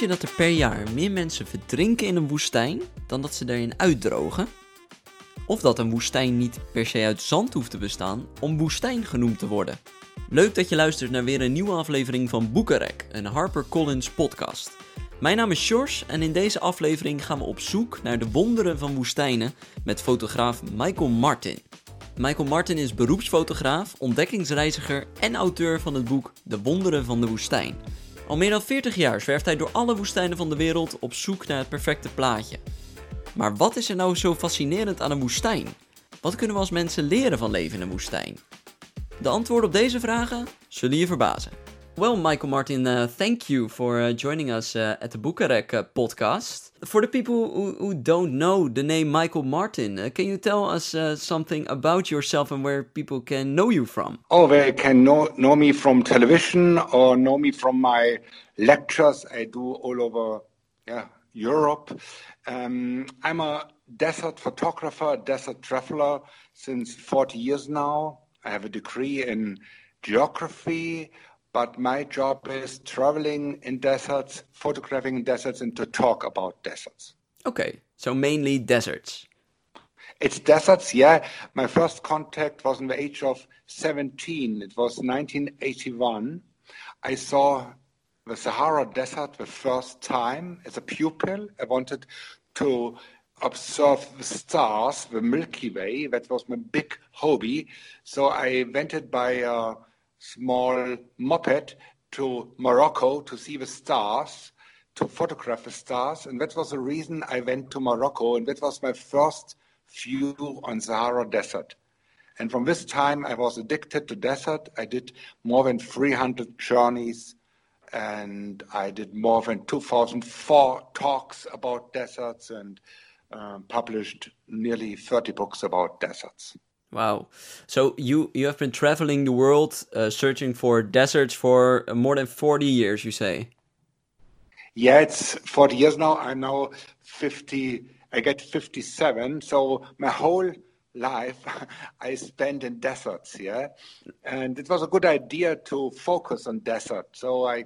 Je dat er per jaar meer mensen verdrinken in een woestijn dan dat ze erin uitdrogen? Of dat een woestijn niet per se uit zand hoeft te bestaan om woestijn genoemd te worden? Leuk dat je luistert naar weer een nieuwe aflevering van Boekenrek, een HarperCollins podcast. Mijn naam is Sjors en in deze aflevering gaan we op zoek naar de wonderen van woestijnen met fotograaf Michael Martin. Michael Martin is beroepsfotograaf, ontdekkingsreiziger en auteur van het boek De Wonderen van de Woestijn. Al meer dan 40 jaar zwerft hij door alle woestijnen van de wereld op zoek naar het perfecte plaatje. Maar wat is er nou zo fascinerend aan een woestijn? Wat kunnen we als mensen leren van leven in een woestijn? De antwoorden op deze vragen zullen je verbazen. Well, Michael Martin, uh, thank you for uh, joining us uh, at the Boekenrek uh, podcast. For the people who, who, don't know the name Michael Martin, uh, can you tell us uh, something about yourself and where people can know you from? Oh, they can know, know me from television or know me from my lectures I do all over yeah, Europe. Um, I'm a desert photographer, desert traveler since 40 years now. I have a degree in geography, but my job is traveling in deserts, photographing deserts, and to talk about deserts. Okay, so mainly deserts. It's deserts, yeah. My first contact was in the age of 17. It was 1981. I saw the Sahara Desert the first time as a pupil. I wanted to observe the stars, the Milky Way. That was my big hobby. So I went it by a small moped to Morocco to see the stars, to photograph the stars. And that was the reason I went to Morocco. And that was my first view on Sahara Desert. And from this time, I was addicted to desert. I did more than 300 journeys and I did more than 2004 talks about deserts and um, published nearly 30 books about deserts. Wow. So you, you have been traveling the world uh, searching for deserts for more than 40 years, you say? Yeah, it's 40 years now. I'm now 50, I get 57. So my whole life I spent in deserts, yeah. And it was a good idea to focus on desert. So I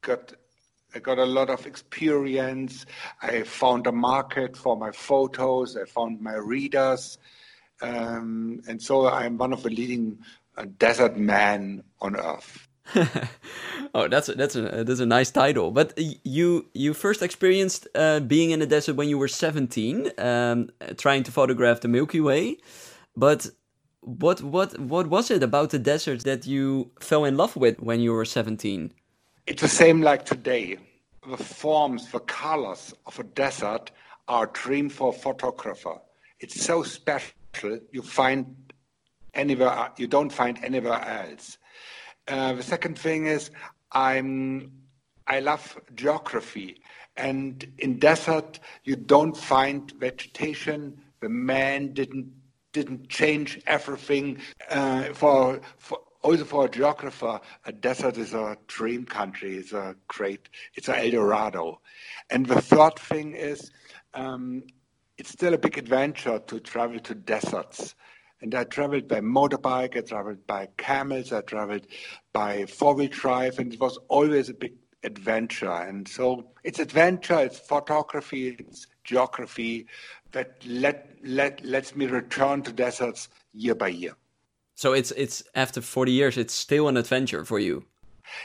got I got a lot of experience. I found a market for my photos. I found my readers, um, and so I'm one of the leading uh, desert men on earth. oh, that's a, that's a that's a nice title. But you you first experienced uh, being in the desert when you were 17, um, trying to photograph the Milky Way. But what what what was it about the desert that you fell in love with when you were 17? It's the same like today. The forms, the colors of a desert are a dream for a photographer. It's so special you find anywhere you don't find anywhere else. Uh, the second thing is I'm I love geography, and in desert you don't find vegetation. The man didn't didn't change everything uh, for for also for a geographer, a desert is a dream country. It's a great, it's an El Dorado. And the third thing is, um, it's still a big adventure to travel to deserts. And I traveled by motorbike, I traveled by camels, I traveled by four-wheel drive, and it was always a big adventure. And so it's adventure, it's photography, it's geography that let, let, lets me return to deserts year by year. So it's it's after 40 years, it's still an adventure for you.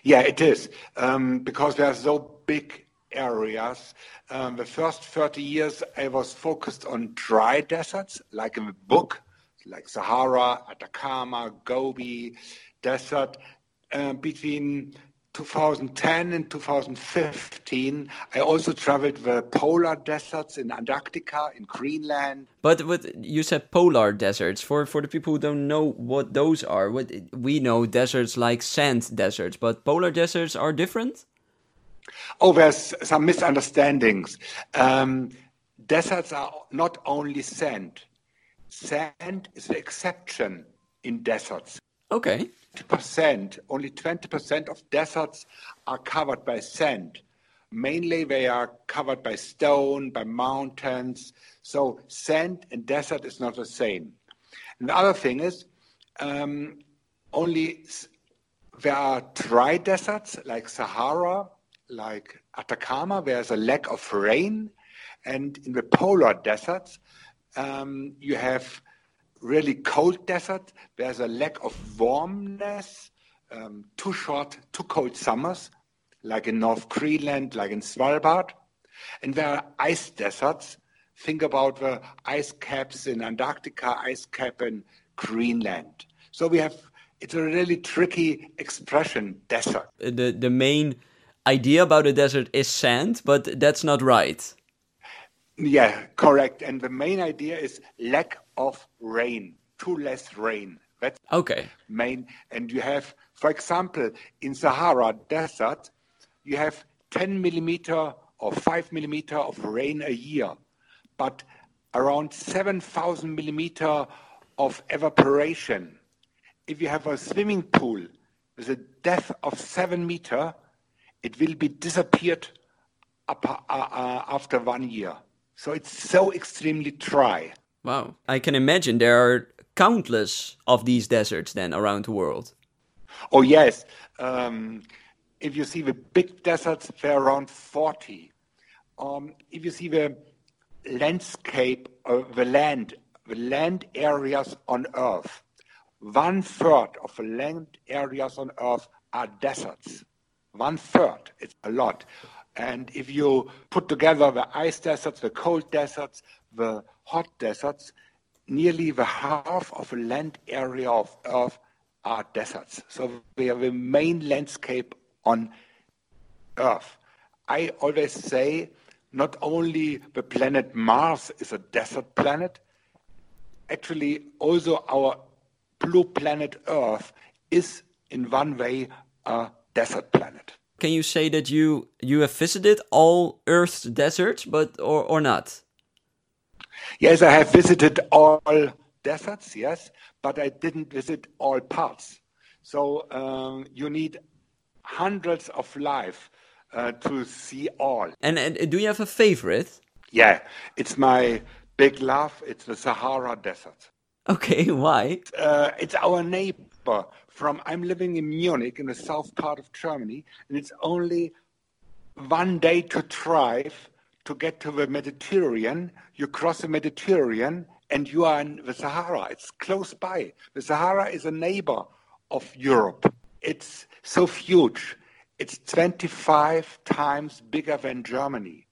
Yeah, it is um, because they are so big areas. Um, the first 30 years, I was focused on dry deserts, like in the book, like Sahara, Atacama, Gobi Desert. Uh, between 2010 and 2015, I also traveled the polar deserts in Antarctica, in Greenland. But you said polar deserts. For for the people who don't know what those are, what we know deserts like sand deserts, but polar deserts are different. Oh, there's some misunderstandings. Um, deserts are not only sand. Sand is the exception in deserts. Okay. 20%, only 20% of deserts are covered by sand. Mainly they are covered by stone, by mountains. So sand and desert is not the same. And the other thing is, um, only there are dry deserts like Sahara, like Atacama, there's a lack of rain, and in the polar deserts, um, you have really cold desert. There's a lack of warmness, um, too short, too cold summers, like in North Greenland, like in Svalbard. And there are ice deserts. Think about the ice caps in Antarctica, ice cap in Greenland. So we have, it's a really tricky expression, desert. The, the main idea about a desert is sand, but that's not right. Yeah, correct. And the main idea is lack of rain, too less rain. That's okay. Main, and you have, for example, in Sahara Desert, you have 10 millimeter or 5 millimeter of rain a year, but around 7,000 millimeter of evaporation. If you have a swimming pool with a depth of 7 meter, it will be disappeared up, uh, uh, after one year. So it's so extremely dry. Wow. I can imagine there are countless of these deserts then around the world. Oh, yes. Um, if you see the big deserts, there are around 40. Um, if you see the landscape of the land, the land areas on Earth, one third of the land areas on Earth are deserts. One third, it's a lot. And if you put together the ice deserts, the cold deserts, the hot deserts, nearly the half of the land area of Earth are deserts. So we have the main landscape on Earth. I always say not only the planet Mars is a desert planet, actually also our blue planet Earth is in one way a desert planet. Can you say that you you have visited all Earth's deserts, but or or not? Yes, I have visited all deserts. Yes, but I didn't visit all parts. So um, you need hundreds of life uh, to see all. And, and do you have a favorite? Yeah, it's my big love. It's the Sahara Desert. Okay, why? Uh, it's our neighbor from. I'm living in Munich, in the south part of Germany, and it's only one day to drive to get to the Mediterranean. You cross the Mediterranean, and you are in the Sahara. It's close by. The Sahara is a neighbor of Europe. It's so huge. It's 25 times bigger than Germany.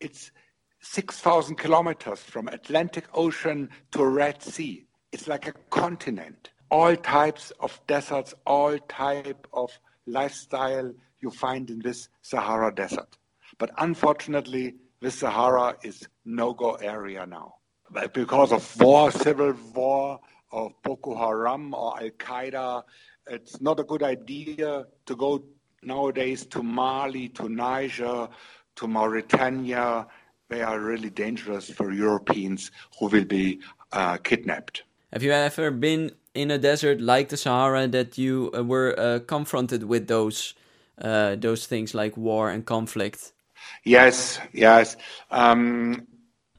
It's 6,000 kilometers from Atlantic Ocean to Red Sea. It's like a continent. All types of deserts, all type of lifestyle you find in this Sahara desert. But unfortunately, this Sahara is no-go area now. But because of war, civil war, of Boko Haram or Al Qaeda, it's not a good idea to go nowadays to Mali, to Niger, to Mauritania, they are really dangerous for Europeans who will be uh, kidnapped. Have you ever been in a desert like the Sahara that you uh, were uh, confronted with those uh, those things like war and conflict? Yes, yes. Um,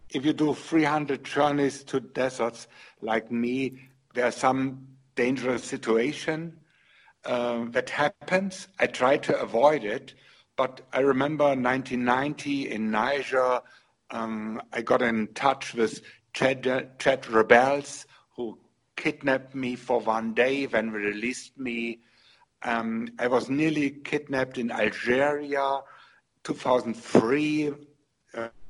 if you do 300 journeys to deserts like me, there are some dangerous situation uh, that happens. I try to avoid it, but I remember 1990 in Niger, um, I got in touch with Chad, Chad rebels who kidnapped me for one day, then released me. Um, I was nearly kidnapped in Algeria, 2003.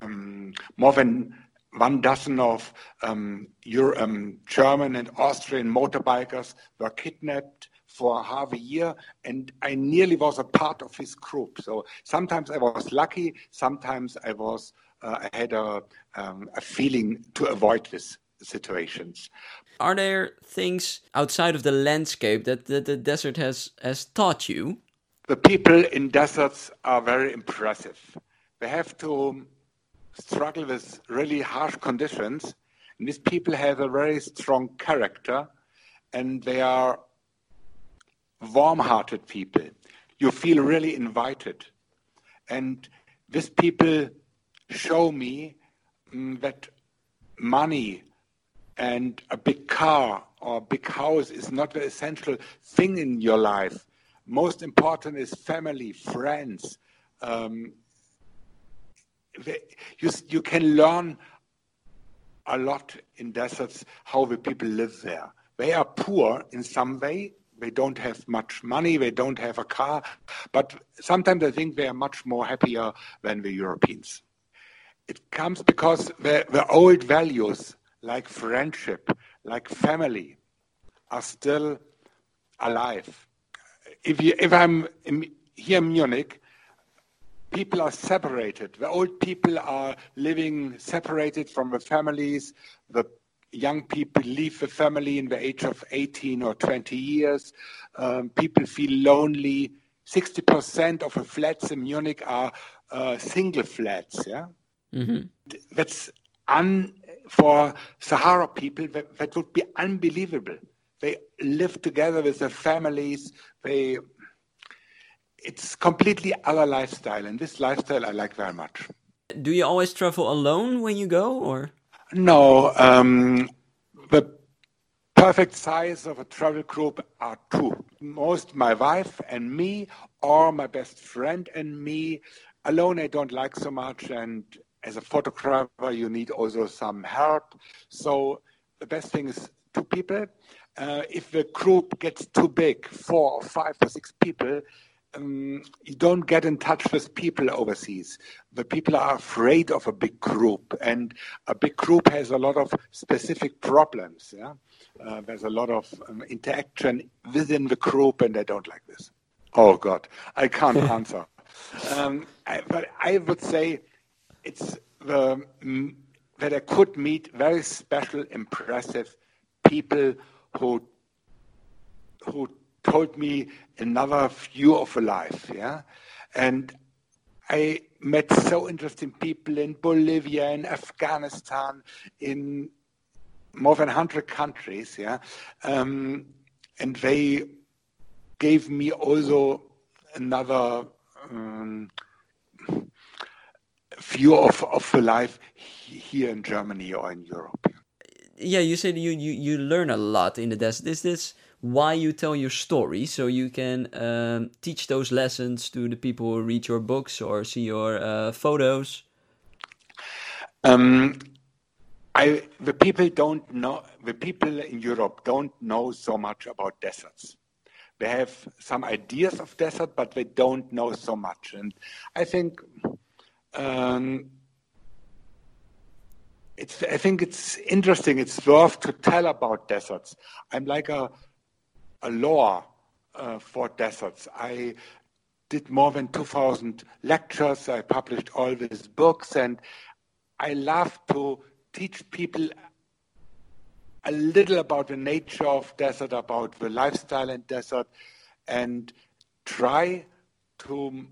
Um, more than one dozen of um, Euro, um, German and Austrian motorbikers were kidnapped for half a year, and I nearly was a part of his group. So sometimes I was lucky, sometimes I was uh, I had a, um, a feeling to avoid these situations. Are there things outside of the landscape that, that the desert has has taught you? The people in deserts are very impressive. They have to struggle with really harsh conditions. And these people have a very strong character and they are warm hearted people. You feel really invited. And these people show me um, that money and a big car or big house is not the essential thing in your life. Most important is family, friends, um, you, you can learn a lot in deserts how the people live there. They are poor in some way. They don't have much money. They don't have a car. But sometimes I think they are much more happier than the Europeans. It comes because the, the old values like friendship, like family, are still alive. If, you, if I'm in, here in Munich, people are separated. The old people are living separated from the families. The young people leave the family in the age of 18 or 20 years. Um, people feel lonely. 60% of the flats in Munich are uh, single flats. Yeah, mm-hmm. that's un for Sahara people. That, that would be unbelievable. They live together with their families. They it's completely other lifestyle, and this lifestyle I like very much. Do you always travel alone when you go, or? No, um, the perfect size of a travel group are two. Most my wife and me, or my best friend and me. Alone, I don't like so much, and as a photographer, you need also some help. So the best thing is two people. Uh, if the group gets too big, four or five or six people, um, you don't get in touch with people overseas. The people are afraid of a big group, and a big group has a lot of specific problems. Yeah, uh, there's a lot of um, interaction within the group, and they don't like this. Oh God, I can't answer. Um, I, but I would say it's the that I could meet very special, impressive people who who told me another view of life. Yeah, and I met so interesting people in Bolivia, in Afghanistan, in more than 100 countries. Yeah, um, and they gave me also another um, view of, of life here in Germany or in Europe. Yeah, you said you, you, you learn a lot in the desert. Is this why you tell your story so you can um, teach those lessons to the people who read your books or see your uh, photos um, I, the people don't know the people in europe don't know so much about deserts they have some ideas of desert but they don't know so much and i think um, it's, I think it's interesting. It's worth to tell about deserts. I'm like a a law uh, for deserts. I did more than 2,000 lectures. I published all these books, and I love to teach people a little about the nature of desert, about the lifestyle in desert, and try to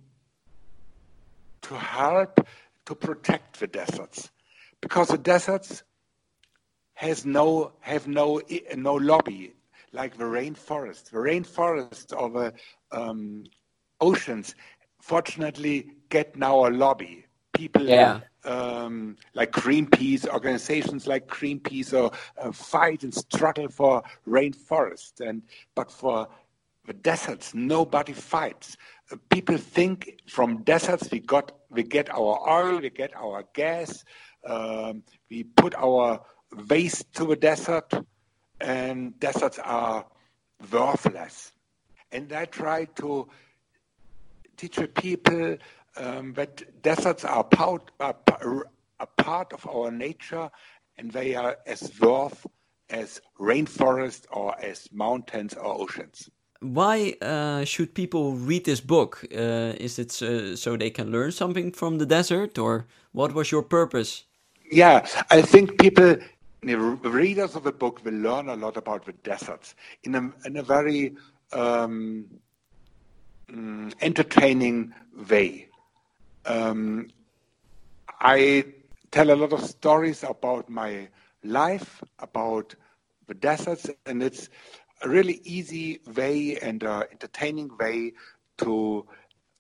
to help to protect the deserts, because the deserts has no have no no lobby like the rainforest. The rainforest or the um, oceans, fortunately, get now a lobby. People yeah. um, like Greenpeace, organizations like Greenpeace, or uh, fight and struggle for rainforest. And but for the deserts, nobody fights. Uh, people think from deserts we got we get our oil, we get our gas, um, we put our waste to the desert and deserts are worthless. And I try to teach the people um, that deserts are part, are a part of our nature and they are as worth as rainforests or as mountains or oceans. Why uh, should people read this book? Uh, is it uh, so they can learn something from the desert, or what was your purpose? Yeah, I think people the readers of the book will learn a lot about the deserts in a, in a very um, um, entertaining way. Um, I tell a lot of stories about my life, about the deserts, and it's a really easy way and uh, entertaining way to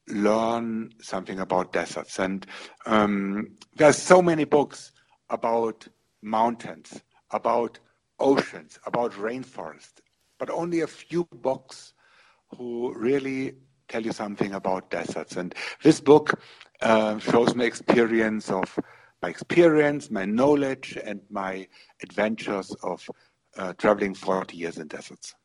learn something about deserts. And um, there's so many books about mountains, about oceans, about rainforest, but only a few books who really tell you something about deserts. And this book uh, shows my experience of my experience, my knowledge, and my adventures of uh, traveling 40 years in deserts.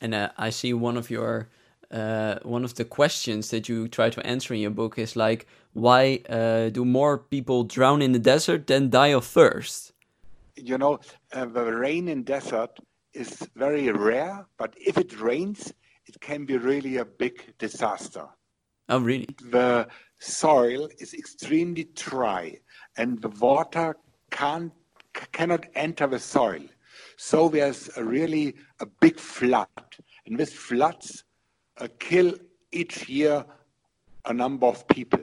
And uh, I see one of your uh, one of the questions that you try to answer in your book is like, why uh, do more people drown in the desert than die of thirst? You know, uh, the rain in desert is very rare, but if it rains, it can be really a big disaster. Oh, really? The soil is extremely dry, and the water can't cannot enter the soil. So there's a really a big flood, and this floods uh, kill each year a number of people.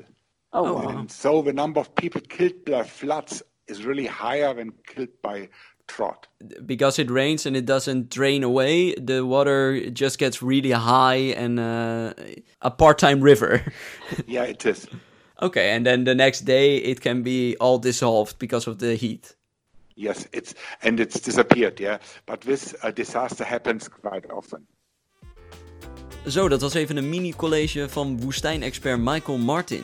Oh, and wow. so the number of people killed by floods is really higher than killed by drought. Because it rains and it doesn't drain away, the water just gets really high and uh, a part-time river. yeah, it is. okay, and then the next day it can be all dissolved because of the heat. Yes, it's and it's disappeared. Yeah, but this uh, disaster happens quite often. Zo, dat was even een mini-college van woestijnexpert Michael Martin.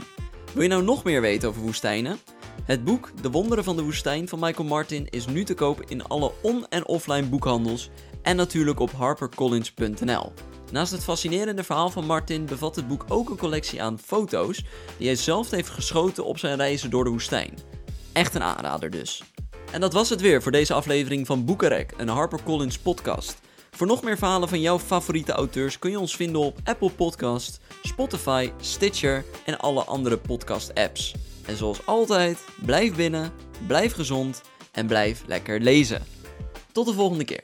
Wil je nou nog meer weten over woestijnen? Het boek De Wonderen van de Woestijn van Michael Martin is nu te koop in alle on- en offline boekhandels en natuurlijk op harpercollins.nl. Naast het fascinerende verhaal van Martin bevat het boek ook een collectie aan foto's die hij zelf heeft geschoten op zijn reizen door de woestijn. Echt een aanrader dus. En dat was het weer voor deze aflevering van Boekenrek, een HarperCollins podcast. Voor nog meer verhalen van jouw favoriete auteurs kun je ons vinden op Apple Podcast, Spotify, Stitcher en alle andere podcast apps. En zoals altijd, blijf binnen, blijf gezond en blijf lekker lezen. Tot de volgende keer.